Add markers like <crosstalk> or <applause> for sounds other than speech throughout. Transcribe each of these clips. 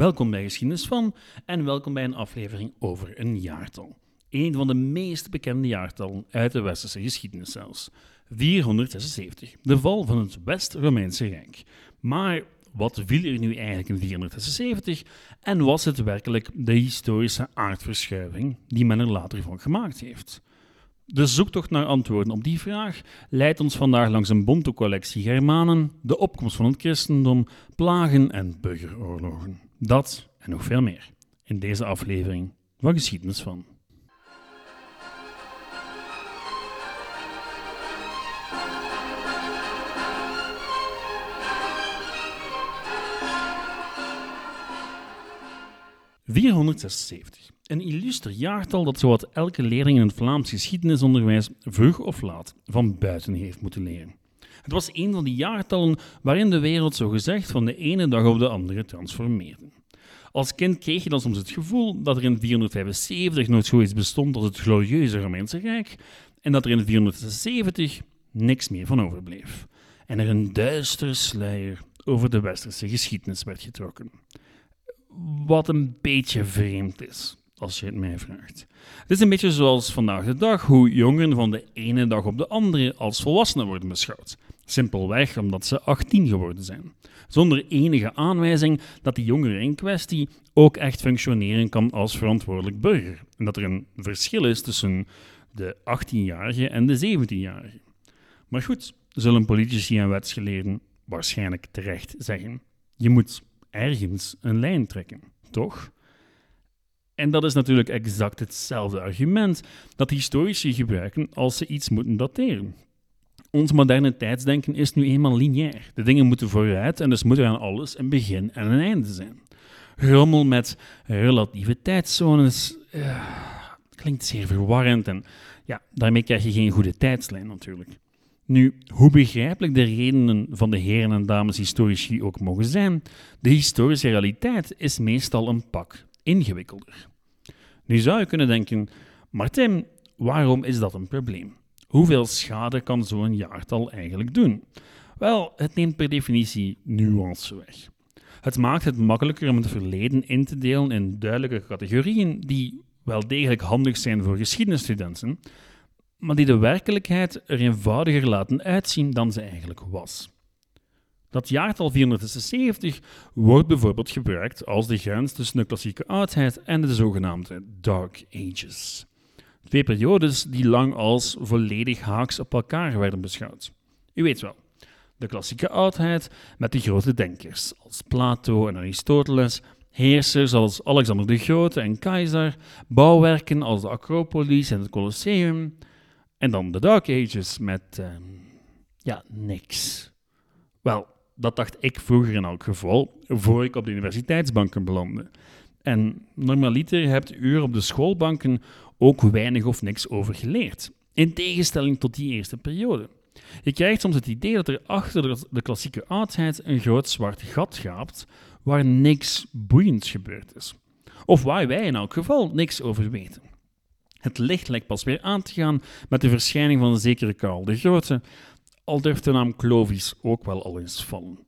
Welkom bij Geschiedenis van en welkom bij een aflevering over een jaartal. Een van de meest bekende jaartallen uit de westerse geschiedenis zelfs. 476, de val van het West-Romeinse Rijk. Maar wat viel er nu eigenlijk in 476 en was het werkelijk de historische aardverschuiving die men er later van gemaakt heeft? De zoektocht naar antwoorden op die vraag leidt ons vandaag langs een bonte collectie Germanen, de opkomst van het christendom, plagen en burgeroorlogen. Dat en nog veel meer in deze aflevering van Geschiedenis van. ...476. Een illuster jaartal dat zowat elke leerling in het Vlaams geschiedenisonderwijs vroeg of laat van buiten heeft moeten leren. Het was een van die jaartallen waarin de wereld zogezegd van de ene dag op de andere transformeerde. Als kind kreeg je dan soms het gevoel dat er in 475 nooit zoiets bestond als het glorieuze Romeinse Rijk en dat er in 476 niks meer van overbleef en er een duistere sluier over de westerse geschiedenis werd getrokken. Wat een beetje vreemd is als je het mij vraagt. Het is een beetje zoals vandaag de dag hoe jongeren van de ene dag op de andere als volwassenen worden beschouwd. Simpelweg omdat ze 18 geworden zijn. Zonder enige aanwijzing dat die jongere in kwestie ook echt functioneren kan als verantwoordelijk burger. En dat er een verschil is tussen de 18-jarige en de 17-jarige. Maar goed, zullen politici en wetsgeleerden waarschijnlijk terecht zeggen. Je moet ergens een lijn trekken, toch? En dat is natuurlijk exact hetzelfde argument dat historici gebruiken als ze iets moeten dateren. Ons moderne tijdsdenken is nu eenmaal lineair. De dingen moeten vooruit en dus moet er aan alles een begin en een einde zijn. Rommel met relatieve tijdzones uh, klinkt zeer verwarrend en ja, daarmee krijg je geen goede tijdslijn natuurlijk. Nu, hoe begrijpelijk de redenen van de heren en dames historici ook mogen zijn, de historische realiteit is meestal een pak ingewikkelder. Nu zou je kunnen denken, Martin, waarom is dat een probleem? Hoeveel schade kan zo'n jaartal eigenlijk doen? Wel, het neemt per definitie nuance weg. Het maakt het makkelijker om het verleden in te delen in duidelijke categorieën die wel degelijk handig zijn voor geschiedenisstudenten, maar die de werkelijkheid er eenvoudiger laten uitzien dan ze eigenlijk was. Dat jaartal 476 wordt bijvoorbeeld gebruikt als de grens tussen de klassieke oudheid en de zogenaamde Dark Ages. Twee periodes die lang als volledig haaks op elkaar werden beschouwd. U weet wel, de klassieke oudheid met de grote denkers als Plato en Aristoteles, heersers als Alexander de Grote en Keizer, bouwwerken als de Acropolis en het Colosseum, en dan de Dark Ages met, uh, ja, niks. Wel, dat dacht ik vroeger in elk geval, voor ik op de universiteitsbanken belandde. En normaliter hebt u op de schoolbanken ook weinig of niks over geleerd, in tegenstelling tot die eerste periode. Je krijgt soms het idee dat er achter de klassieke oudheid een groot zwart gat gaapt waar niks boeiends gebeurd is. Of waar wij in elk geval niks over weten. Het licht lijkt pas weer aan te gaan met de verschijning van een zekere Karl de Grote, al durft de naam Clovis ook wel al eens vallen.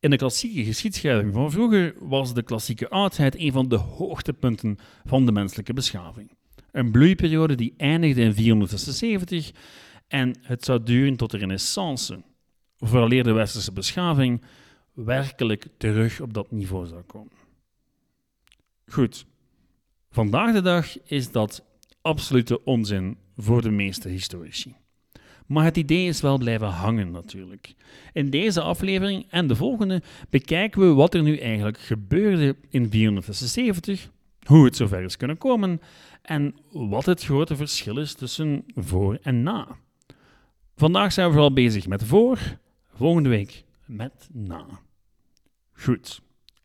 In de klassieke geschiedschrijving van vroeger was de klassieke oudheid een van de hoogtepunten van de menselijke beschaving. Een bloeiperiode die eindigde in 476 en het zou duren tot de renaissance, vooraleer de westerse beschaving werkelijk terug op dat niveau zou komen. Goed, vandaag de dag is dat absolute onzin voor de meeste historici. Maar het idee is wel blijven hangen natuurlijk. In deze aflevering en de volgende bekijken we wat er nu eigenlijk gebeurde in 476, hoe het zover is kunnen komen en wat het grote verschil is tussen voor en na. Vandaag zijn we vooral bezig met voor, volgende week met na. Goed,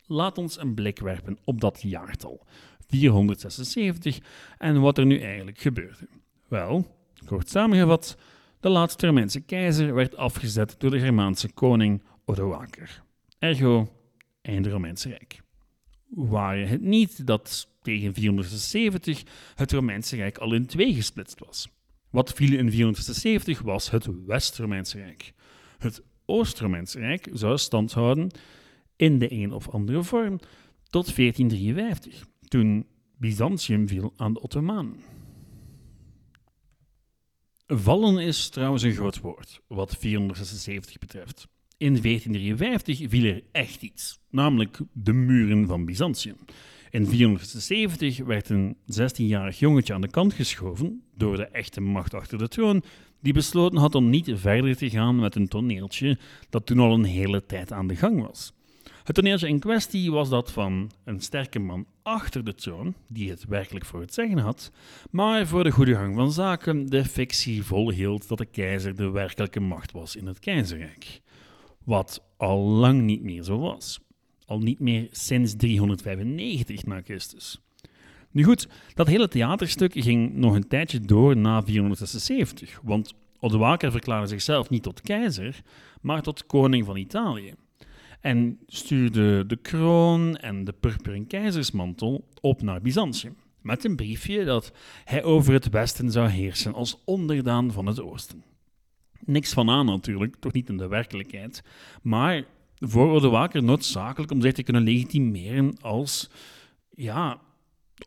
laat ons een blik werpen op dat jaartal, 476, en wat er nu eigenlijk gebeurde. Wel, kort samengevat, de laatste Romeinse keizer werd afgezet door de Germaanse koning Odoaker. Ergo, einde Romeinse Rijk. Waar het niet dat tegen 470 het Romeinse Rijk al in twee gesplitst was. Wat viel in 470 was het West-Romeinse Rijk. Het Oost-Romeinse Rijk zou stand houden in de een of andere vorm tot 1453, toen Byzantium viel aan de Ottomanen. Vallen is trouwens een groot woord, wat 476 betreft. In 1453 viel er echt iets, namelijk de muren van Byzantium. In 470 werd een 16-jarig jongetje aan de kant geschoven door de echte macht achter de troon, die besloten had om niet verder te gaan met een toneeltje dat toen al een hele tijd aan de gang was. Het toneeltje in kwestie was dat van een sterke man achter de troon, die het werkelijk voor het zeggen had, maar voor de goede gang van zaken de fictie volhield dat de keizer de werkelijke macht was in het keizerrijk. Wat al lang niet meer zo was. Al niet meer sinds 395 na Christus. Nu goed, dat hele theaterstuk ging nog een tijdje door na 476, want Odoaker verklaarde zichzelf niet tot keizer, maar tot koning van Italië. En stuurde de kroon en de purperen keizersmantel op naar Byzantium, met een briefje dat hij over het westen zou heersen als onderdaan van het oosten. Niks van aan natuurlijk, toch niet in de werkelijkheid, maar voor Odoaker noodzakelijk om zich te kunnen legitimeren als ja,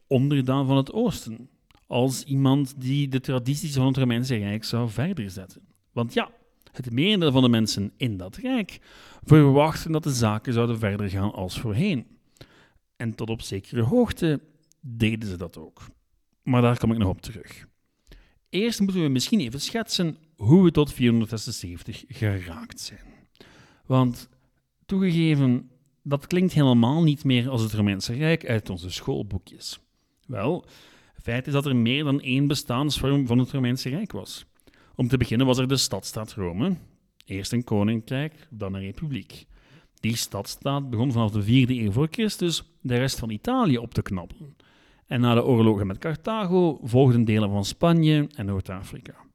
onderdaan van het Oosten. Als iemand die de tradities van het Romeinse Rijk zou verder zetten. Want ja, het merendeel van de mensen in dat rijk verwachten dat de zaken zouden verder gaan als voorheen. En tot op zekere hoogte deden ze dat ook. Maar daar kom ik nog op terug. Eerst moeten we misschien even schetsen hoe we tot 476 geraakt zijn. Want toegegeven, dat klinkt helemaal niet meer als het Romeinse Rijk uit onze schoolboekjes. Wel, feit is dat er meer dan één bestaansvorm van het Romeinse Rijk was. Om te beginnen was er de stadstaat Rome, eerst een koninkrijk, dan een republiek. Die stadstaat begon vanaf de 4e eeuw voor Christus de rest van Italië op te knabbelen. En na de oorlogen met Carthago volgden delen van Spanje en Noord-Afrika.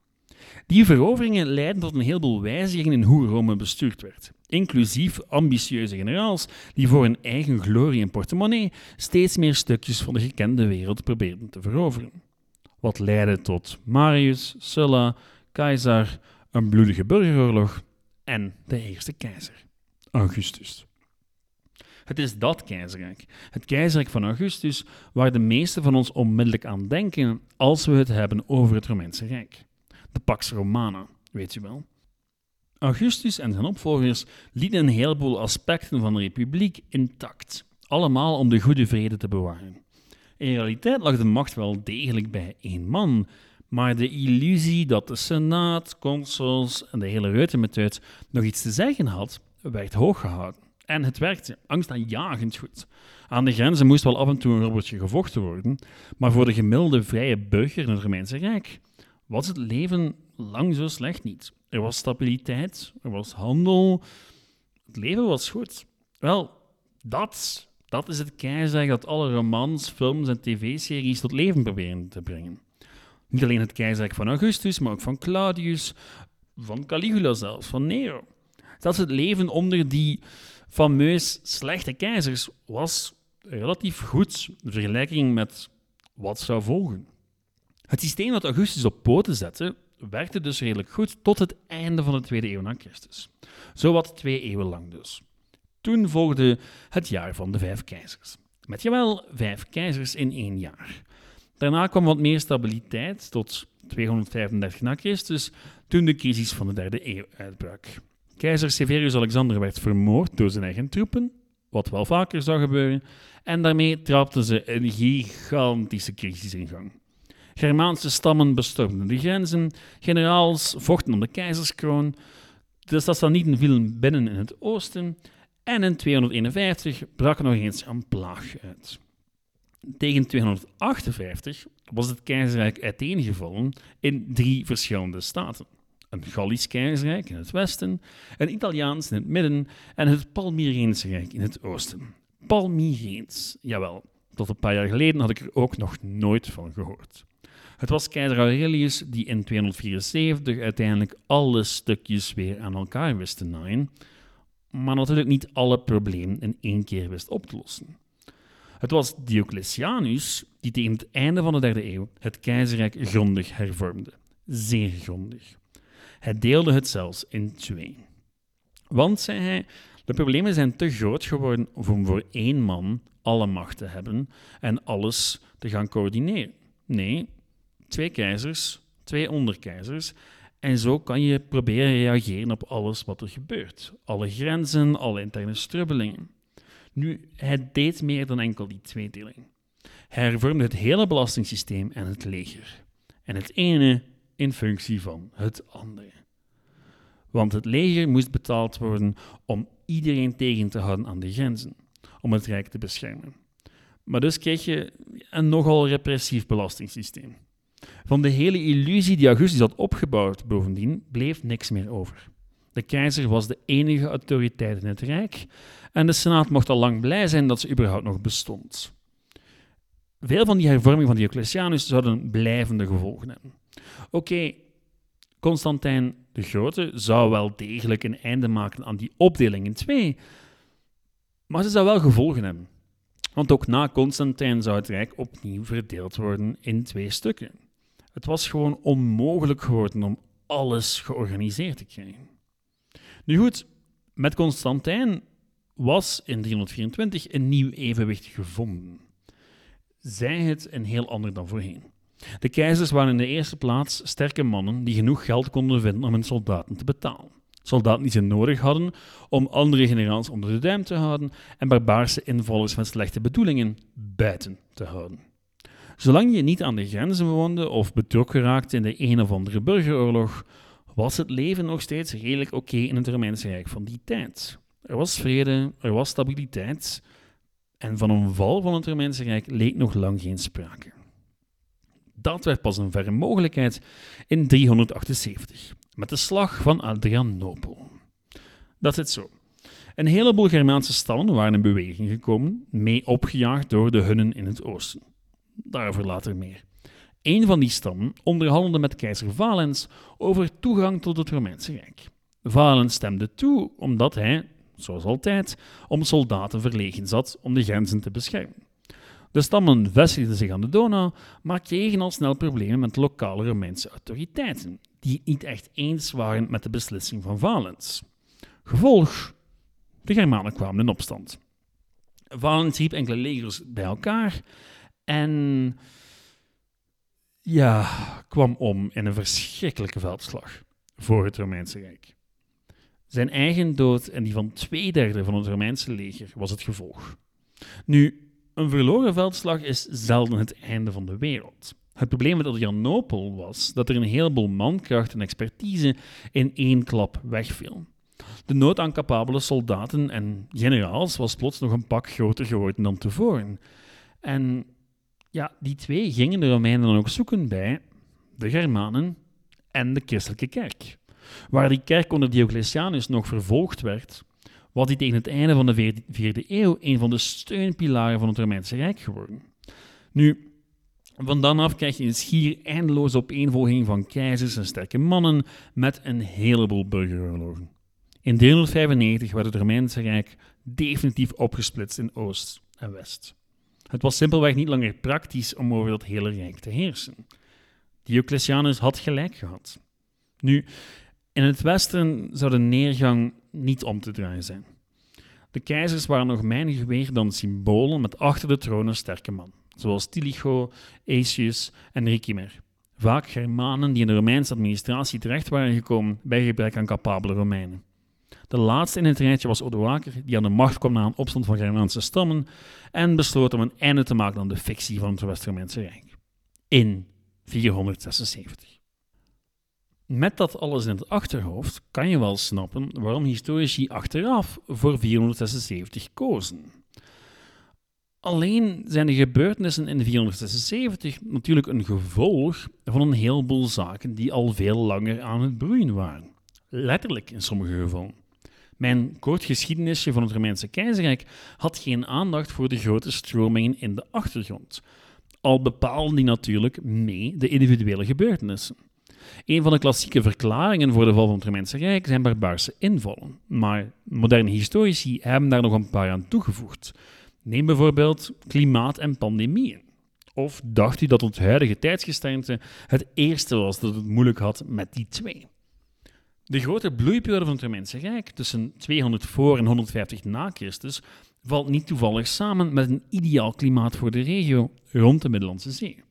Die veroveringen leidden tot een heleboel wijzigingen in hoe Rome bestuurd werd, inclusief ambitieuze generaals die voor hun eigen glorie en portemonnee steeds meer stukjes van de gekende wereld probeerden te veroveren. Wat leidde tot Marius, Sulla, Caesar, een bloedige burgeroorlog en de eerste keizer, Augustus. Het is dat keizerrijk, het keizerrijk van Augustus, waar de meesten van ons onmiddellijk aan denken als we het hebben over het Romeinse Rijk. De Pax Romana, weet je wel. Augustus en zijn opvolgers lieten een heleboel aspecten van de republiek intact, allemaal om de goede vrede te bewaren. In realiteit lag de macht wel degelijk bij één man, maar de illusie dat de Senaat, consuls en de hele reutemetuit nog iets te zeggen had, werd hooggehouden. En het werkte angstaanjagend goed. Aan de grenzen moest wel af en toe een robotje gevochten worden, maar voor de gemiddelde vrije burger in het Romeinse Rijk was het leven lang zo slecht niet. Er was stabiliteit, er was handel, het leven was goed. Wel, dat, dat is het keizerrijk dat alle romans, films en tv-series tot leven proberen te brengen. Niet alleen het keizerrijk van Augustus, maar ook van Claudius, van Caligula zelfs, van Nero. Zelfs het leven onder die fameus slechte keizers was relatief goed in vergelijking met wat zou volgen. Het systeem dat Augustus op poten zette, werkte dus redelijk goed tot het einde van de tweede eeuw na Christus. Zowat twee eeuwen lang dus. Toen volgde het jaar van de vijf keizers. Met jawel vijf keizers in één jaar. Daarna kwam wat meer stabiliteit tot 235 na Christus, toen de crisis van de derde eeuw uitbrak. Keizer Severius Alexander werd vermoord door zijn eigen troepen, wat wel vaker zou gebeuren, en daarmee trapten ze een gigantische crisis in gang. Germaanse stammen bestormden de grenzen, generaals vochten om de keizerskroon, de Sassanieten vielen binnen in het oosten en in 251 brak nog eens een plaag uit. Tegen 258 was het keizerrijk uiteengevallen in drie verschillende staten. Een Gallisch keizerrijk in het westen, een Italiaans in het midden en het Palmyreense rijk in het oosten. Palmyreens, jawel, tot een paar jaar geleden had ik er ook nog nooit van gehoord. Het was keizer Aurelius die in 274 uiteindelijk alle stukjes weer aan elkaar wist te naaien, maar natuurlijk niet alle problemen in één keer wist op te lossen. Het was Diocletianus die tegen het einde van de derde eeuw het keizerrijk grondig hervormde. Zeer grondig. Hij deelde het zelfs in twee. Want, zei hij, de problemen zijn te groot geworden om voor één man alle macht te hebben en alles te gaan coördineren. Nee, twee keizers, twee onderkeizers. En zo kan je proberen reageren op alles wat er gebeurt. Alle grenzen, alle interne strubbelingen. Nu, hij deed meer dan enkel die tweedeling. Hij hervormde het hele belastingssysteem en het leger. En het ene in functie van het andere. Want het leger moest betaald worden om iedereen tegen te houden aan de grenzen, om het Rijk te beschermen. Maar dus kreeg je een nogal repressief belastingssysteem. Van de hele illusie die Augustus had opgebouwd, bovendien, bleef niks meer over. De keizer was de enige autoriteit in het Rijk en de Senaat mocht al lang blij zijn dat ze überhaupt nog bestond. Veel van die hervormingen van Diocletianus zouden blijvende gevolgen hebben. Oké, Constantijn de Grote zou wel degelijk een einde maken aan die opdeling in twee, maar ze zou wel gevolgen hebben. Want ook na Constantijn zou het Rijk opnieuw verdeeld worden in twee stukken. Het was gewoon onmogelijk geworden om alles georganiseerd te krijgen. Nu goed, met Constantijn was in 324 een nieuw evenwicht gevonden. Zij het een heel ander dan voorheen. De keizers waren in de eerste plaats sterke mannen die genoeg geld konden vinden om hun soldaten te betalen. Soldaten die ze nodig hadden om andere generaals onder de duim te houden en barbaarse invallers met slechte bedoelingen buiten te houden. Zolang je niet aan de grenzen woonde of betrokken raakte in de een of andere burgeroorlog, was het leven nog steeds redelijk oké in het Romeinse Rijk van die tijd. Er was vrede, er was stabiliteit en van een val van het Romeinse Rijk leek nog lang geen sprake. Dat werd pas een verre mogelijkheid in 378, met de slag van Adrianopel. Dat zit zo. Een heleboel Germaanse stammen waren in beweging gekomen, mee opgejaagd door de Hunnen in het oosten. Daarover later meer. Een van die stammen onderhandelde met keizer Valens over toegang tot het Romeinse Rijk. Valens stemde toe omdat hij, zoals altijd, om soldaten verlegen zat om de grenzen te beschermen. De stammen vestigden zich aan de Donau, maar kregen al snel problemen met lokale Romeinse autoriteiten, die het niet echt eens waren met de beslissing van Valens. Gevolg: de Germanen kwamen in opstand. Valens riep enkele legers bij elkaar en ja, kwam om in een verschrikkelijke veldslag voor het Romeinse Rijk. Zijn eigen dood en die van twee derde van het Romeinse leger was het gevolg. Nu, een verloren veldslag is zelden het einde van de wereld. Het probleem met Adrianopel was dat er een heleboel mankracht en expertise in één klap wegviel. De nood aan capabele soldaten en generaals was plots nog een pak groter geworden dan tevoren. En ja, die twee gingen de Romeinen dan ook zoeken bij de Germanen en de christelijke kerk. Waar die kerk onder Diocletianus nog vervolgd werd, was die tegen het einde van de vierde eeuw een van de steunpilaren van het Romeinse Rijk geworden. Nu, van dan af krijg je een schier eindeloze opeenvolging van keizers en sterke mannen met een heleboel burgeroorlogen. In 395 werd het Romeinse Rijk definitief opgesplitst in Oost en West. Het was simpelweg niet langer praktisch om over dat hele rijk te heersen. Diocletianus had gelijk gehad. Nu, in het westen zou de neergang niet om te draaien zijn. De keizers waren nog menig weer dan symbolen met achter de troon een sterke man, zoals Tilicho, Aetius en Ricimer. Vaak Germanen die in de Romeinse administratie terecht waren gekomen bij gebrek aan capabele Romeinen. De laatste in het rijtje was Odoaker, die aan de macht kwam na een opstand van Germaanse stammen en besloot om een einde te maken aan de fictie van het West-Romeinse Rijk. In 476. Met dat alles in het achterhoofd kan je wel snappen waarom historici achteraf voor 476 kozen. Alleen zijn de gebeurtenissen in 476 natuurlijk een gevolg van een heleboel zaken die al veel langer aan het broeien waren. Letterlijk in sommige gevallen. Mijn kort geschiedenisje van het Romeinse keizerrijk had geen aandacht voor de grote stromingen in de achtergrond. Al bepaalden die natuurlijk mee de individuele gebeurtenissen. Een van de klassieke verklaringen voor de val van het Romeinse Rijk zijn barbaarse invallen, maar moderne historici hebben daar nog een paar aan toegevoegd. Neem bijvoorbeeld klimaat en pandemieën. Of dacht u dat het huidige tijdsgesternte het eerste was dat het moeilijk had met die twee? De grote bloeiperiode van het Romeinse Rijk tussen 200 voor en 150 na Christus valt niet toevallig samen met een ideaal klimaat voor de regio rond de Middellandse Zee.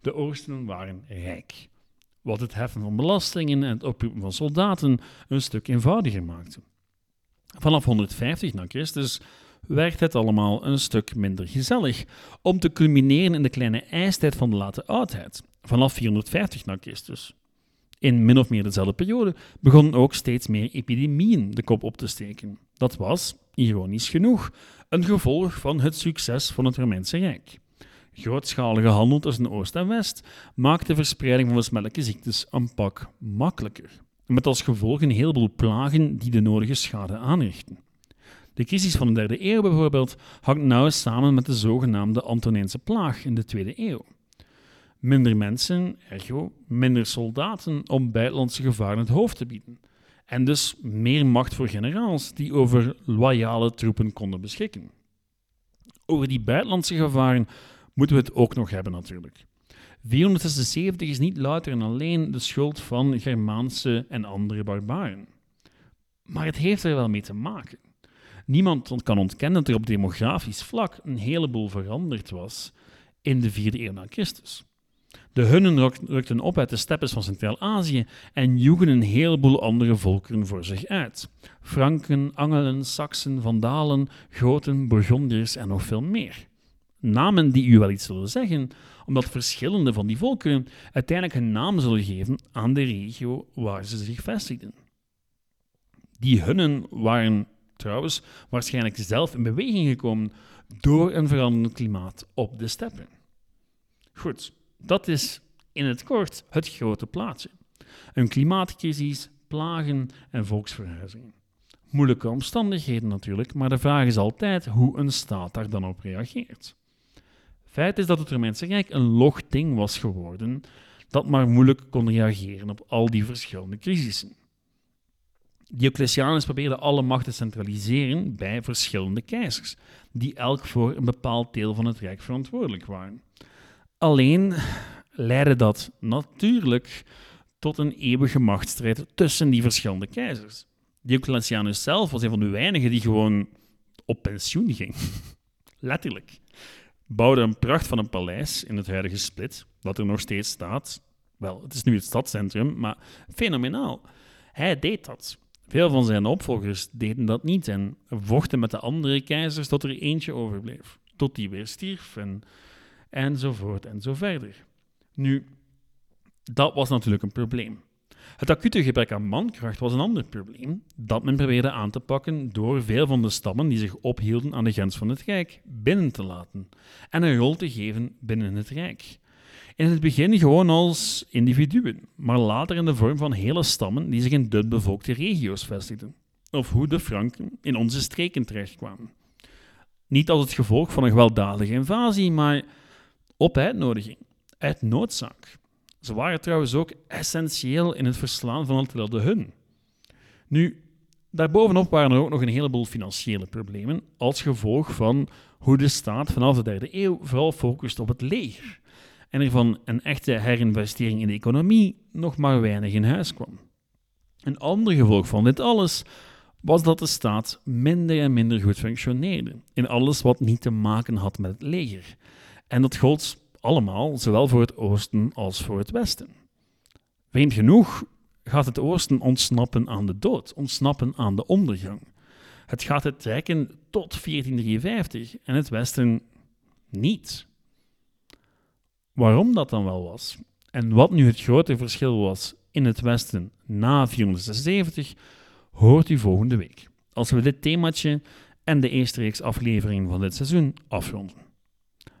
De Oosten waren rijk, wat het heffen van belastingen en het oproepen van soldaten een stuk eenvoudiger maakte. Vanaf 150 na Christus werd het allemaal een stuk minder gezellig, om te culmineren in de kleine ijstijd van de late oudheid, vanaf 450 na Christus. In min of meer dezelfde periode begonnen ook steeds meer epidemieën de kop op te steken. Dat was, ironisch genoeg, een gevolg van het succes van het Romeinse Rijk. Grootschalige handel tussen Oost en West maakte de verspreiding van besmettelijke ziektes een pak makkelijker, met als gevolg een heleboel plagen die de nodige schade aanrichten. De crisis van de derde eeuw bijvoorbeeld hangt nauw samen met de zogenaamde Antonijnse plaag in de tweede eeuw. Minder mensen, ergo minder soldaten om buitenlandse gevaren het hoofd te bieden. En dus meer macht voor generaals die over loyale troepen konden beschikken. Over die buitenlandse gevaren moeten we het ook nog hebben natuurlijk. 476 is niet louter en alleen de schuld van Germaanse en andere barbaren. Maar het heeft er wel mee te maken. Niemand kan ontkennen dat er op demografisch vlak een heleboel veranderd was in de vierde eeuw na Christus. De Hunnen rukten op uit de steppes van Centraal-Azië en joegen een heleboel andere volkeren voor zich uit. Franken, Angelen, Saksen, Vandalen, Goten, Burgondiërs en nog veel meer. Namen die u wel iets zullen zeggen, omdat verschillende van die volkeren uiteindelijk een naam zullen geven aan de regio waar ze zich vestigden. Die Hunnen waren trouwens waarschijnlijk zelf in beweging gekomen door een veranderend klimaat op de steppen. Goed, dat is in het kort het grote plaatje. Een klimaatcrisis, plagen en volksverhuizingen. Moeilijke omstandigheden natuurlijk, maar de vraag is altijd hoe een staat daar dan op reageert. Feit is dat het Romeinse Rijk een log ding was geworden dat maar moeilijk kon reageren op al die verschillende crisissen. Diocletianus probeerde alle macht te centraliseren bij verschillende keizers, die elk voor een bepaald deel van het rijk verantwoordelijk waren. Alleen leidde dat natuurlijk tot een eeuwige machtsstrijd tussen die verschillende keizers. Diocletianus zelf was een van de weinigen die gewoon op pensioen ging. <laughs> Letterlijk. Bouwde een pracht van een paleis in het huidige Split, dat er nog steeds staat. Wel, het is nu het stadscentrum, maar fenomenaal. Hij deed dat. Veel van zijn opvolgers deden dat niet en vochten met de andere keizers tot er eentje overbleef, tot die weer stierf en, enzovoort en zo verder. Nu, dat was natuurlijk een probleem. Het acute gebrek aan mankracht was een ander probleem dat men probeerde aan te pakken door veel van de stammen die zich ophielden aan de grens van het Rijk binnen te laten en een rol te geven binnen het Rijk. In het begin gewoon als individuen, maar later in de vorm van hele stammen die zich in bevolkte regio's vestigden. Of hoe de Franken in onze streken terechtkwamen. Niet als het gevolg van een gewelddadige invasie, maar op uitnodiging, uit noodzaak. Ze waren trouwens ook essentieel in het verslaan van Attila de Hun. Nu, daarbovenop waren er ook nog een heleboel financiële problemen als gevolg van hoe de staat vanaf de derde eeuw vooral focust op het leger en er van een echte herinvestering in de economie nog maar weinig in huis kwam. Een ander gevolg van dit alles was dat de staat minder en minder goed functioneerde in alles wat niet te maken had met het leger. En dat gold allemaal, zowel voor het oosten als voor het westen. Vreemd genoeg gaat het oosten ontsnappen aan de dood, ontsnappen aan de ondergang. Het gaat het trekken tot 1453 en het westen niet. Waarom dat dan wel was en wat nu het grote verschil was in het Westen na 476, hoort u volgende week, als we dit themaatje en de eerste reeks afleveringen van dit seizoen afronden.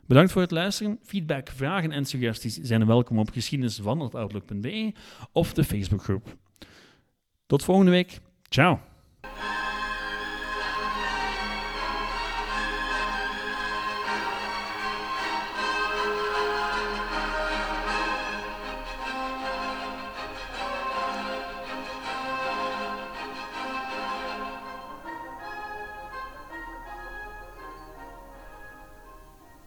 Bedankt voor het luisteren. Feedback, vragen en suggesties zijn welkom op geschiedenisvanoutlook.be of de Facebookgroep. Tot volgende week. Ciao.